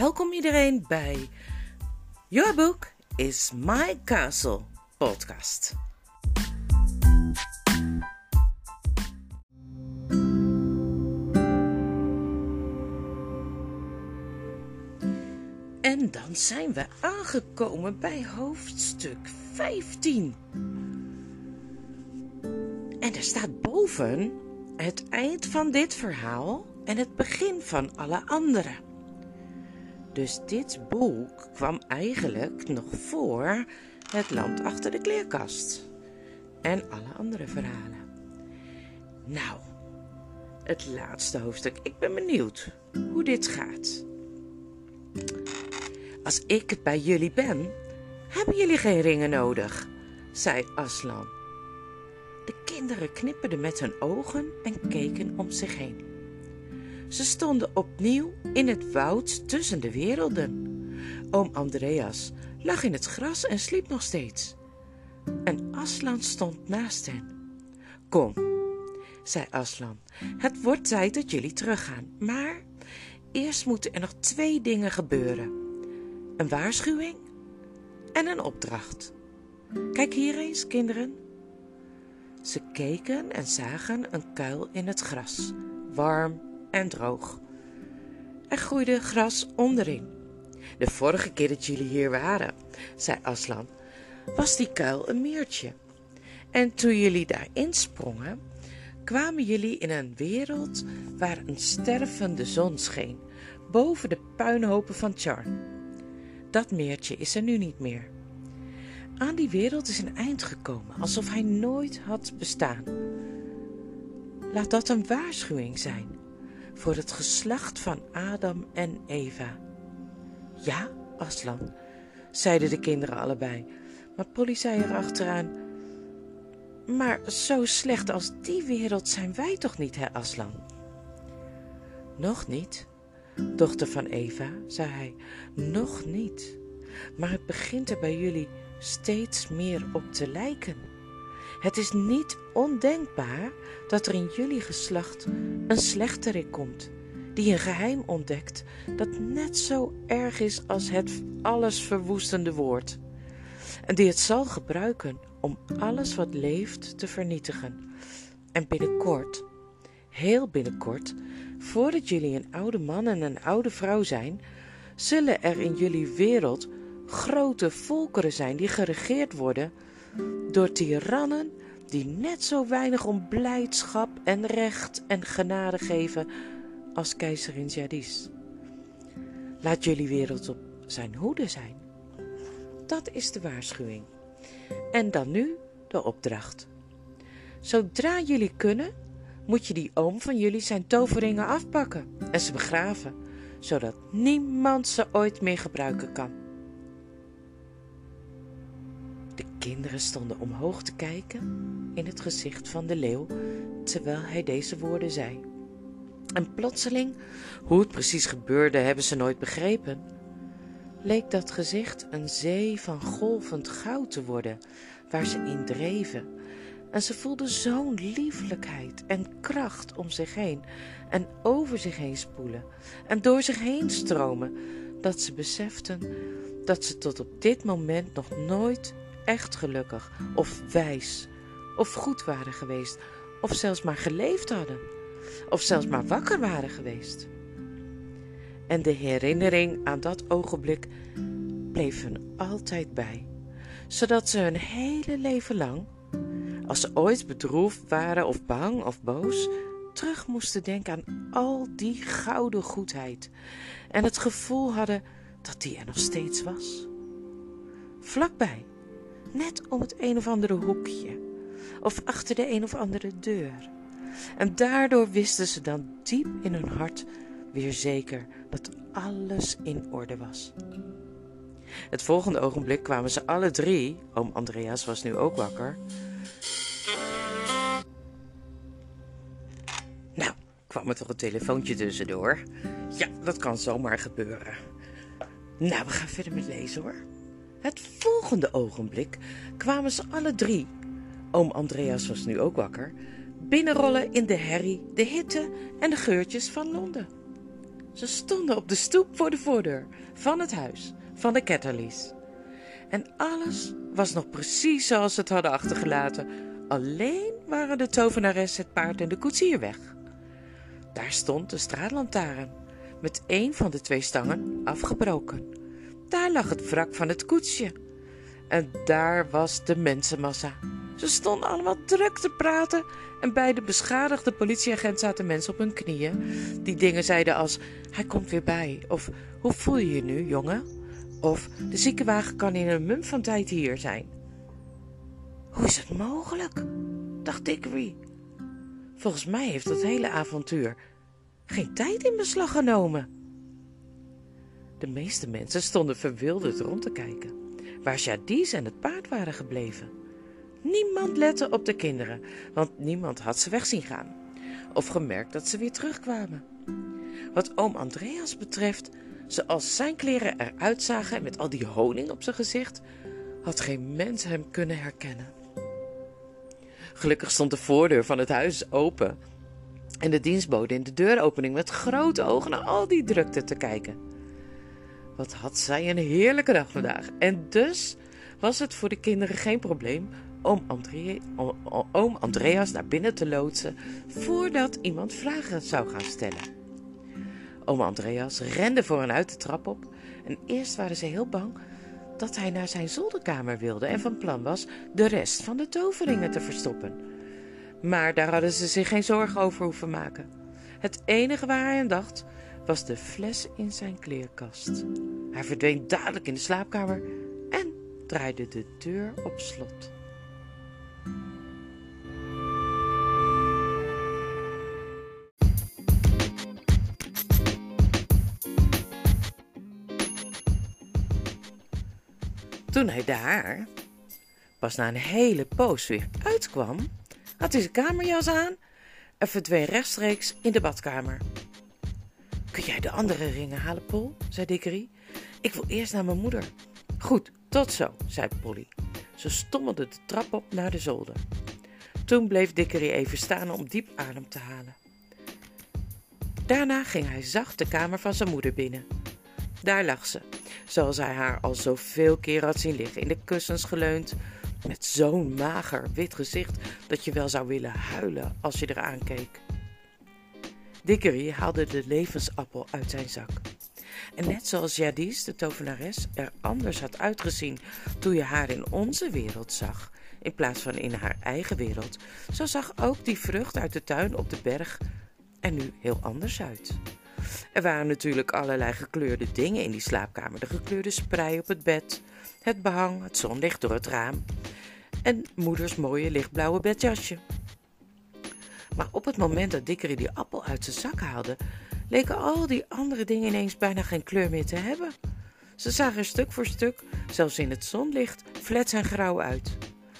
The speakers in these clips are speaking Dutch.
Welkom iedereen bij Your Book is My Castle podcast. En dan zijn we aangekomen bij hoofdstuk 15. En er staat boven het eind van dit verhaal en het begin van alle andere. Dus dit boek kwam eigenlijk nog voor Het land achter de kleerkast en alle andere verhalen. Nou, het laatste hoofdstuk. Ik ben benieuwd hoe dit gaat. Als ik bij jullie ben, hebben jullie geen ringen nodig, zei Aslan. De kinderen knipperden met hun ogen en keken om zich heen. Ze stonden opnieuw in het woud tussen de werelden. Oom Andreas lag in het gras en sliep nog steeds. En Aslan stond naast hen. Kom, zei Aslan, het wordt tijd dat jullie teruggaan. Maar eerst moeten er nog twee dingen gebeuren: een waarschuwing en een opdracht. Kijk hier eens, kinderen. Ze keken en zagen een kuil in het gras, warm en droog. Er groeide gras onderin. De vorige keer dat jullie hier waren, zei Aslan, was die kuil een meertje. En toen jullie daarin sprongen, kwamen jullie in een wereld waar een stervende zon scheen, boven de puinhopen van Charn. Dat meertje is er nu niet meer. Aan die wereld is een eind gekomen, alsof hij nooit had bestaan. Laat dat een waarschuwing zijn voor het geslacht van Adam en Eva. Ja, Aslan, zeiden de kinderen allebei, maar Polly zei er achteraan: Maar zo slecht als die wereld zijn wij toch niet, hè, Aslan? Nog niet, dochter van Eva, zei hij, nog niet. Maar het begint er bij jullie steeds meer op te lijken. Het is niet ondenkbaar dat er in jullie geslacht een slechterik komt, die een geheim ontdekt dat net zo erg is als het alles verwoestende woord, en die het zal gebruiken om alles wat leeft te vernietigen. En binnenkort, heel binnenkort, voordat jullie een oude man en een oude vrouw zijn, zullen er in jullie wereld grote volkeren zijn die geregeerd worden door tirannen die net zo weinig om blijdschap en recht en genade geven als keizerin Jadis. Laat jullie wereld op zijn hoede zijn. Dat is de waarschuwing. En dan nu de opdracht. Zodra jullie kunnen, moet je die oom van jullie zijn toveringen afpakken en ze begraven, zodat niemand ze ooit meer gebruiken kan. Kinderen stonden omhoog te kijken in het gezicht van de leeuw terwijl hij deze woorden zei. En plotseling, hoe het precies gebeurde, hebben ze nooit begrepen, leek dat gezicht een zee van golvend goud te worden waar ze in dreven. En ze voelden zo'n liefelijkheid en kracht om zich heen en over zich heen spoelen en door zich heen stromen, dat ze beseften dat ze tot op dit moment nog nooit echt gelukkig of wijs of goed waren geweest of zelfs maar geleefd hadden of zelfs maar wakker waren geweest. En de herinnering aan dat ogenblik bleef hun altijd bij, zodat ze hun hele leven lang, als ze ooit bedroefd waren of bang of boos, terug moesten denken aan al die gouden goedheid en het gevoel hadden dat die er nog steeds was. Vlakbij, net om het een of andere hoekje of achter de een of andere deur. En daardoor wisten ze dan diep in hun hart weer zeker dat alles in orde was. Het volgende ogenblik kwamen ze alle drie, oom Andreas was nu ook wakker. Nou, kwam er toch een telefoontje tussendoor? Ja, dat kan zomaar gebeuren. Nou, we gaan verder met lezen hoor. Het volgende ogenblik kwamen ze alle drie, oom Andreas was nu ook wakker, binnenrollen in de herrie, de hitte en de geurtjes van Londen. Ze stonden op de stoep voor de voordeur van het huis van de Ketterlies. En alles was nog precies zoals ze het hadden achtergelaten. Alleen waren de tovenares, het paard en de koetsier weg. Daar stond de straatlantaarn met een van de twee stangen afgebroken. Daar lag het wrak van het koetsje. En daar was de mensenmassa. Ze stonden allemaal druk te praten en bij de beschadigde politieagent zaten mensen op hun knieën die dingen zeiden als hij komt weer bij of hoe voel je je nu, jongen? Of de ziekenwagen kan in een mum van tijd hier zijn. Hoe is het mogelijk? dacht Dickory. Volgens mij heeft dat hele avontuur geen tijd in beslag genomen. De meeste mensen stonden verwilderd rond te kijken, waar Jadis en het paard waren gebleven. Niemand lette op de kinderen, want niemand had ze weg zien gaan, of gemerkt dat ze weer terugkwamen. Wat oom Andreas betreft, zoals zijn kleren eruit zagen met al die honing op zijn gezicht, had geen mens hem kunnen herkennen. Gelukkig stond de voordeur van het huis open en de dienstbode in de deuropening met grote ogen naar al die drukte te kijken. Wat had zij een heerlijke dag vandaag. En dus was het voor de kinderen geen probleem om, André, oom Andreas naar binnen te loodsen voordat iemand vragen zou gaan stellen. Oom Andreas rende voor hen uit de trap op en eerst waren ze heel bang dat hij naar zijn zolderkamer wilde en van plan was de rest van de toveringen te verstoppen. Maar daar hadden ze zich geen zorgen over hoeven maken. Het enige waar hij aan dacht was de fles in zijn kleerkast. Hij verdween dadelijk in de slaapkamer en draaide de deur op slot. Toen hij daar, pas na een hele poos weer uitkwam, had hij zijn kamerjas aan en verdween rechtstreeks in de badkamer. Kun jij de andere ringen halen, Paul? zei Dickery. Ik wil eerst naar mijn moeder. Goed, tot zo, zei Polly. Ze stommelde de trap op naar de zolder. Toen bleef Dickery even staan om diep adem te halen. Daarna ging hij zacht de kamer van zijn moeder binnen. Daar lag ze, zoals hij haar al zoveel keer had zien liggen, in de kussens geleund, met zo'n mager wit gezicht dat je wel zou willen huilen als je eraan keek. Dickery haalde de levensappel uit zijn zak. En net zoals Jadis, de tovenares, er anders had uitgezien toen je haar in onze wereld zag, in plaats van in haar eigen wereld, zo zag ook die vrucht uit de tuin op de berg er nu heel anders uit. Er waren natuurlijk allerlei gekleurde dingen in die slaapkamer. De gekleurde sprei op het bed, het behang, het zonlicht door het raam en moeders mooie lichtblauwe bedjasje. Maar op het moment dat Dickery die appel uit zijn zak haalde, leken al die andere dingen ineens bijna geen kleur meer te hebben. Ze zagen stuk voor stuk, zelfs in het zonlicht, flets en grauw uit.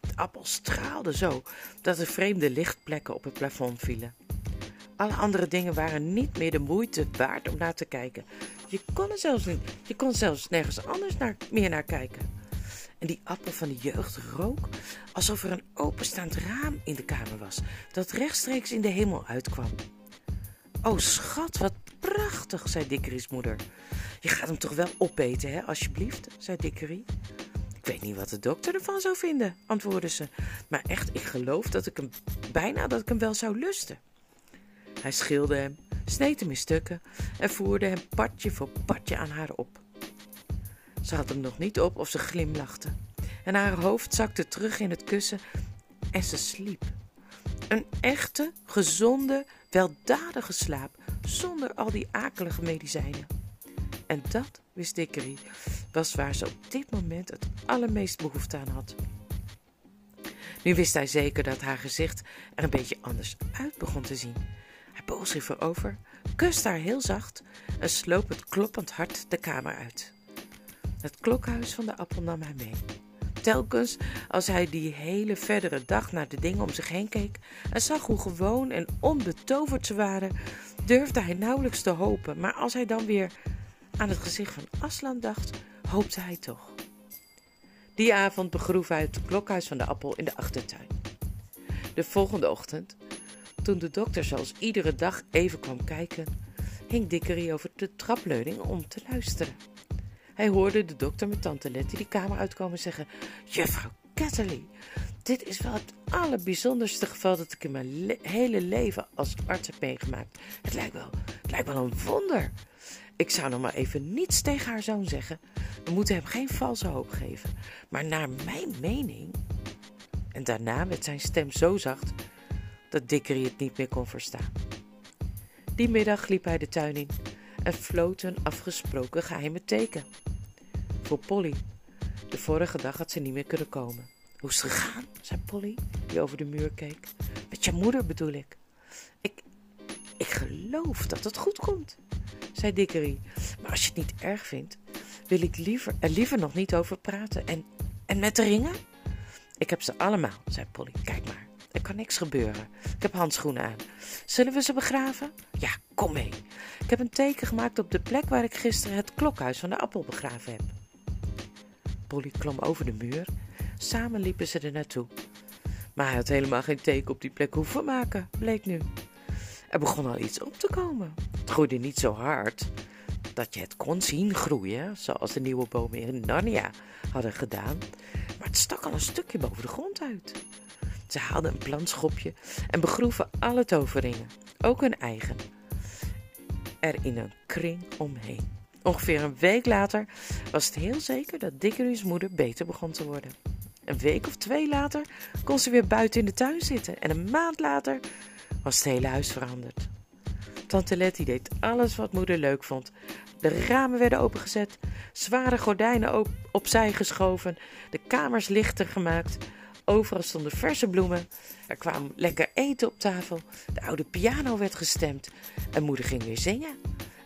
De appel straalde zo dat er vreemde lichtplekken op het plafond vielen. Alle andere dingen waren niet meer de moeite waard om naar te kijken. Je kon er zelfs, niet, je kon zelfs nergens anders naar, meer naar kijken. Die appel van de jeugd rook alsof er een openstaand raam in de kamer was, dat rechtstreeks in de hemel uitkwam. O schat, wat prachtig, zei Dickery's moeder. Je gaat hem toch wel opeten, hè, alsjeblieft, zei Dickery. Ik weet niet wat de dokter ervan zou vinden, antwoordde ze. Maar echt, ik geloof dat ik hem bijna dat ik hem wel zou lusten. Hij schilde hem, sneed hem in stukken en voerde hem partje voor partje aan haar op. Ze had hem nog niet op of ze glimlachte. En haar hoofd zakte terug in het kussen en ze sliep. Een echte, gezonde, weldadige slaap zonder al die akelige medicijnen. En dat, wist Dickery, was waar ze op dit moment het allermeest behoefte aan had. Nu wist hij zeker dat haar gezicht er een beetje anders uit begon te zien. Hij boog zich voorover, kuste haar heel zacht en sloop het kloppend hart de kamer uit. Het klokhuis van de appel nam hij mee. Telkens als hij die hele verdere dag naar de dingen om zich heen keek en zag hoe gewoon en onbetoverd ze waren, durfde hij nauwelijks te hopen. Maar als hij dan weer aan het gezicht van Aslan dacht, hoopte hij toch. Die avond begroef hij het klokhuis van de appel in de achtertuin. De volgende ochtend, toen de dokter zoals iedere dag even kwam kijken, hing Dickery over de trapleuning om te luisteren. Hij hoorde de dokter met tante Letty die kamer uitkomen zeggen: Juffrouw Ketterly, dit is wel het allerbijzonderste geval dat ik in mijn hele leven als arts heb meegemaakt. Het lijkt, wel, het lijkt wel een wonder. Ik zou nog maar even niets tegen haar zoon zeggen. We moeten hem geen valse hoop geven. Maar naar mijn mening. En daarna werd zijn stem zo zacht dat Dickery het niet meer kon verstaan. Die middag liep hij de tuin in en floot een afgesproken geheime teken. Voor Polly. De vorige dag had ze niet meer kunnen komen. Hoe is het gegaan? zei Polly, die over de muur keek. Met je moeder bedoel ik. Ik, ik geloof dat het goed komt, zei Dickery. Maar als je het niet erg vindt, wil ik liever, er liever nog niet over praten. En, en met de ringen? Ik heb ze allemaal, zei Polly. Kijk maar, er kan niks gebeuren. Ik heb handschoenen aan. Zullen we ze begraven? Ja, kom mee. Ik heb een teken gemaakt op de plek waar ik gisteren het klokhuis van de appel begraven heb. Polly klom over de muur. Samen liepen ze er naartoe. Maar hij had helemaal geen teken op die plek hoeven maken, bleek nu. Er begon al iets op te komen. Het groeide niet zo hard dat je het kon zien groeien, zoals de nieuwe bomen in Narnia hadden gedaan. Maar het stak al een stukje boven de grond uit. Ze haalden een plantschopje en begroeven alle toverringen, ook hun eigen, er in een kring omheen. Ongeveer een week later was het heel zeker dat Dickery's moeder beter begon te worden. Een week of twee later kon ze weer buiten in de tuin zitten en een maand later was het hele huis veranderd. Tante Letty deed alles wat moeder leuk vond. De ramen werden opengezet, zware gordijnen op, opzij geschoven, de kamers lichter gemaakt. Overal stonden verse bloemen. Er kwam lekker eten op tafel. De oude piano werd gestemd. En moeder ging weer zingen.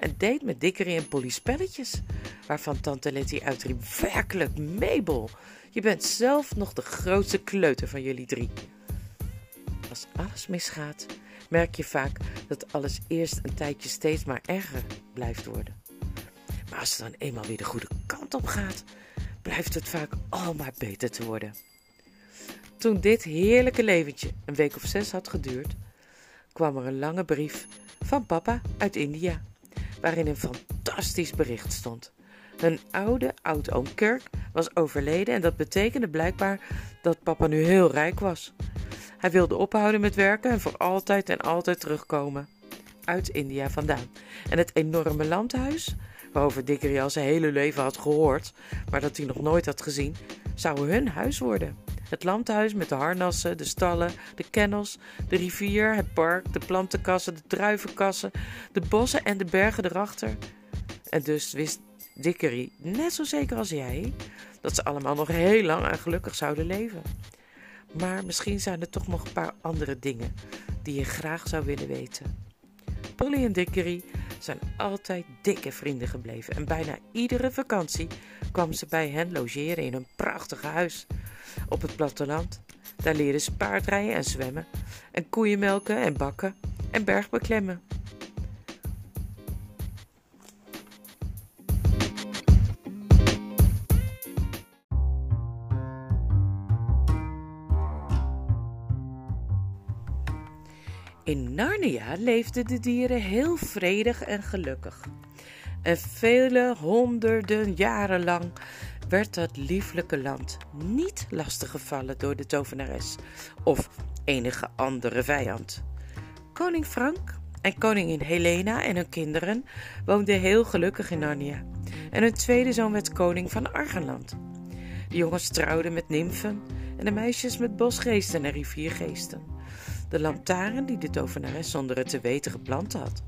En deed met Dickery en Polly spelletjes. Waarvan tante Letty uitriep: Werkelijk, Mabel! Je bent zelf nog de grootste kleuter van jullie drie. Als alles misgaat, merk je vaak dat alles eerst een tijdje steeds maar erger blijft worden. Maar als het dan eenmaal weer de goede kant op gaat, blijft het vaak al maar beter te worden. Toen dit heerlijke leventje een week of zes had geduurd, kwam er een lange brief van papa uit India, waarin een fantastisch bericht stond. Hun oude oud-oom Kirk was overleden en dat betekende blijkbaar dat papa nu heel rijk was. Hij wilde ophouden met werken en voor altijd en altijd terugkomen. Uit India vandaan. En het enorme landhuis, waarover Dickery al zijn hele leven had gehoord, maar dat hij nog nooit had gezien, zou hun huis worden. Het landhuis met de harnassen, de stallen, de kennels, de rivier, het park, de plantenkassen, de druivenkassen, de bossen en de bergen erachter. En dus wist Dickery, net zo zeker als jij, dat ze allemaal nog heel lang en gelukkig zouden leven. Maar misschien zijn er toch nog een paar andere dingen die je graag zou willen weten. Polly en Dickery zijn altijd dikke vrienden gebleven en bijna iedere vakantie kwam ze bij hen logeren in een prachtige huis op het platteland. Daar leerden ze paardrijden en zwemmen en koeien melken en bakken en bergbeklemmen. In Narnia leefden de dieren heel vredig en gelukkig. En vele honderden jaren lang werd dat lieflijke land niet lastiggevallen door de tovenares of enige andere vijand. Koning Frank en koningin Helena en hun kinderen woonden heel gelukkig in Narnia. En hun tweede zoon werd koning van Argenland. De jongens trouwden met nymfen en de meisjes met bosgeesten en riviergeesten. De lantaarn die de tovenares zonder het te weten geplant had,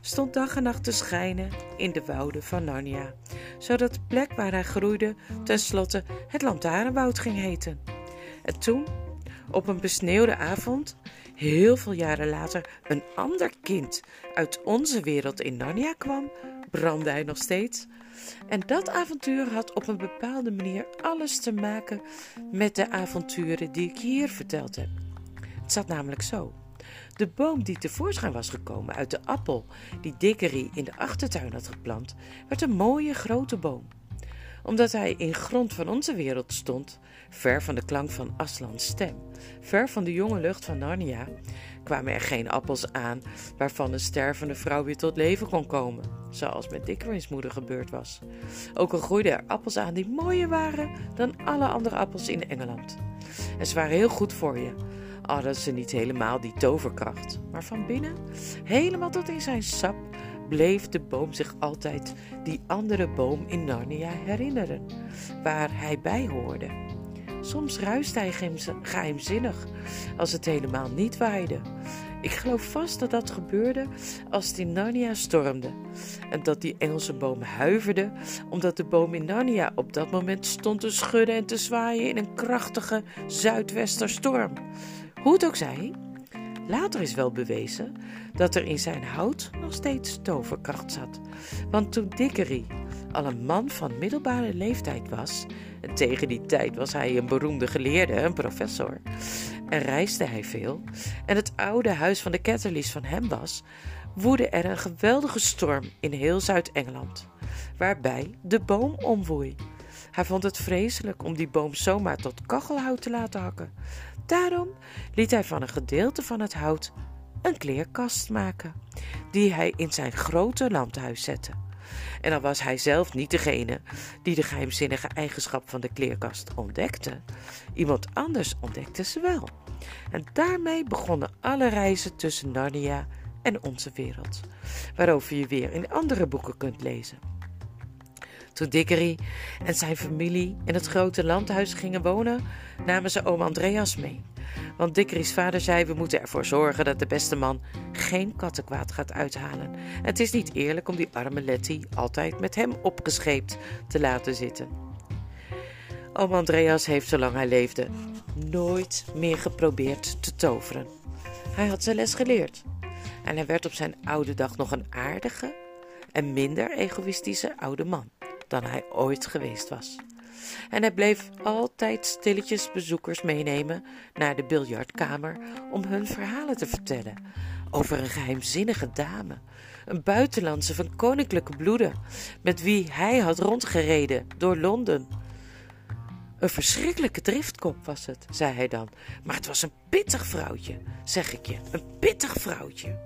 stond dag en nacht te schijnen in de wouden van Narnia, zodat de plek waar hij groeide tenslotte het lantaarnwoud ging heten. En toen, op een besneeuwde avond, heel veel jaren later, een ander kind uit onze wereld in Narnia kwam, brandde hij nog steeds. En dat avontuur had op een bepaalde manier alles te maken met de avonturen die ik hier verteld heb. Het zat namelijk zo. De boom die tevoorschijn was gekomen uit de appel die Dickery in de achtertuin had geplant, werd een mooie grote boom. Omdat hij in grond van onze wereld stond, ver van de klank van Aslans stem, ver van de jonge lucht van Narnia, kwamen er geen appels aan waarvan een stervende vrouw weer tot leven kon komen, zoals met Dickory's moeder gebeurd was. Ook al groeiden er appels aan die mooier waren dan alle andere appels in Engeland. En ze waren heel goed voor je, hadden ze niet helemaal die toverkracht. Maar van binnen, helemaal tot in zijn sap, bleef de boom zich altijd die andere boom in Narnia herinneren, waar hij bij hoorde. Soms ruiste hij geheimzinnig als het helemaal niet waaide. Ik geloof vast dat dat gebeurde als het in Narnia stormde. En dat die Engelse boom huiverde omdat de boom in Narnia op dat moment stond te schudden en te zwaaien in een krachtige zuidwesterstorm. Hoe het ook zij, later is wel bewezen dat er in zijn hout nog steeds toverkracht zat. Want toen Dickery al een man van middelbare leeftijd was, en tegen die tijd was hij een beroemde geleerde, een professor, en reisde hij veel, en het oude huis van de Catterleys van hem was, woedde er een geweldige storm in heel Zuid-Engeland, waarbij de boom omwoei. Hij vond het vreselijk om die boom zomaar tot kachelhout te laten hakken. Daarom liet hij van een gedeelte van het hout een kleerkast maken, die hij in zijn grote landhuis zette. En dan was hij zelf niet degene die de geheimzinnige eigenschap van de kleerkast ontdekte. Iemand anders ontdekte ze wel. En daarmee begonnen alle reizen tussen Narnia en onze wereld, waarover je weer in andere boeken kunt lezen. Toen Dickery en zijn familie in het grote landhuis gingen wonen, namen ze oom Andreas mee. Want Dickery's vader zei: We moeten ervoor zorgen dat de beste man geen kattenkwaad gaat uithalen. Het is niet eerlijk om die arme Letty altijd met hem opgescheept te laten zitten. Oom Andreas heeft, zolang hij leefde, nooit meer geprobeerd te toveren. Hij had zijn les geleerd. En hij werd op zijn oude dag nog een aardige en minder egoïstische oude man dan hij ooit geweest was. En hij bleef altijd stilletjes bezoekers meenemen naar de biljartkamer om hun verhalen te vertellen over een geheimzinnige dame, een buitenlandse van koninklijke bloeden, met wie hij had rondgereden door Londen. Een verschrikkelijke driftkop was het, zei hij dan, maar het was een pittig vrouwtje, zeg ik je, een pittig vrouwtje.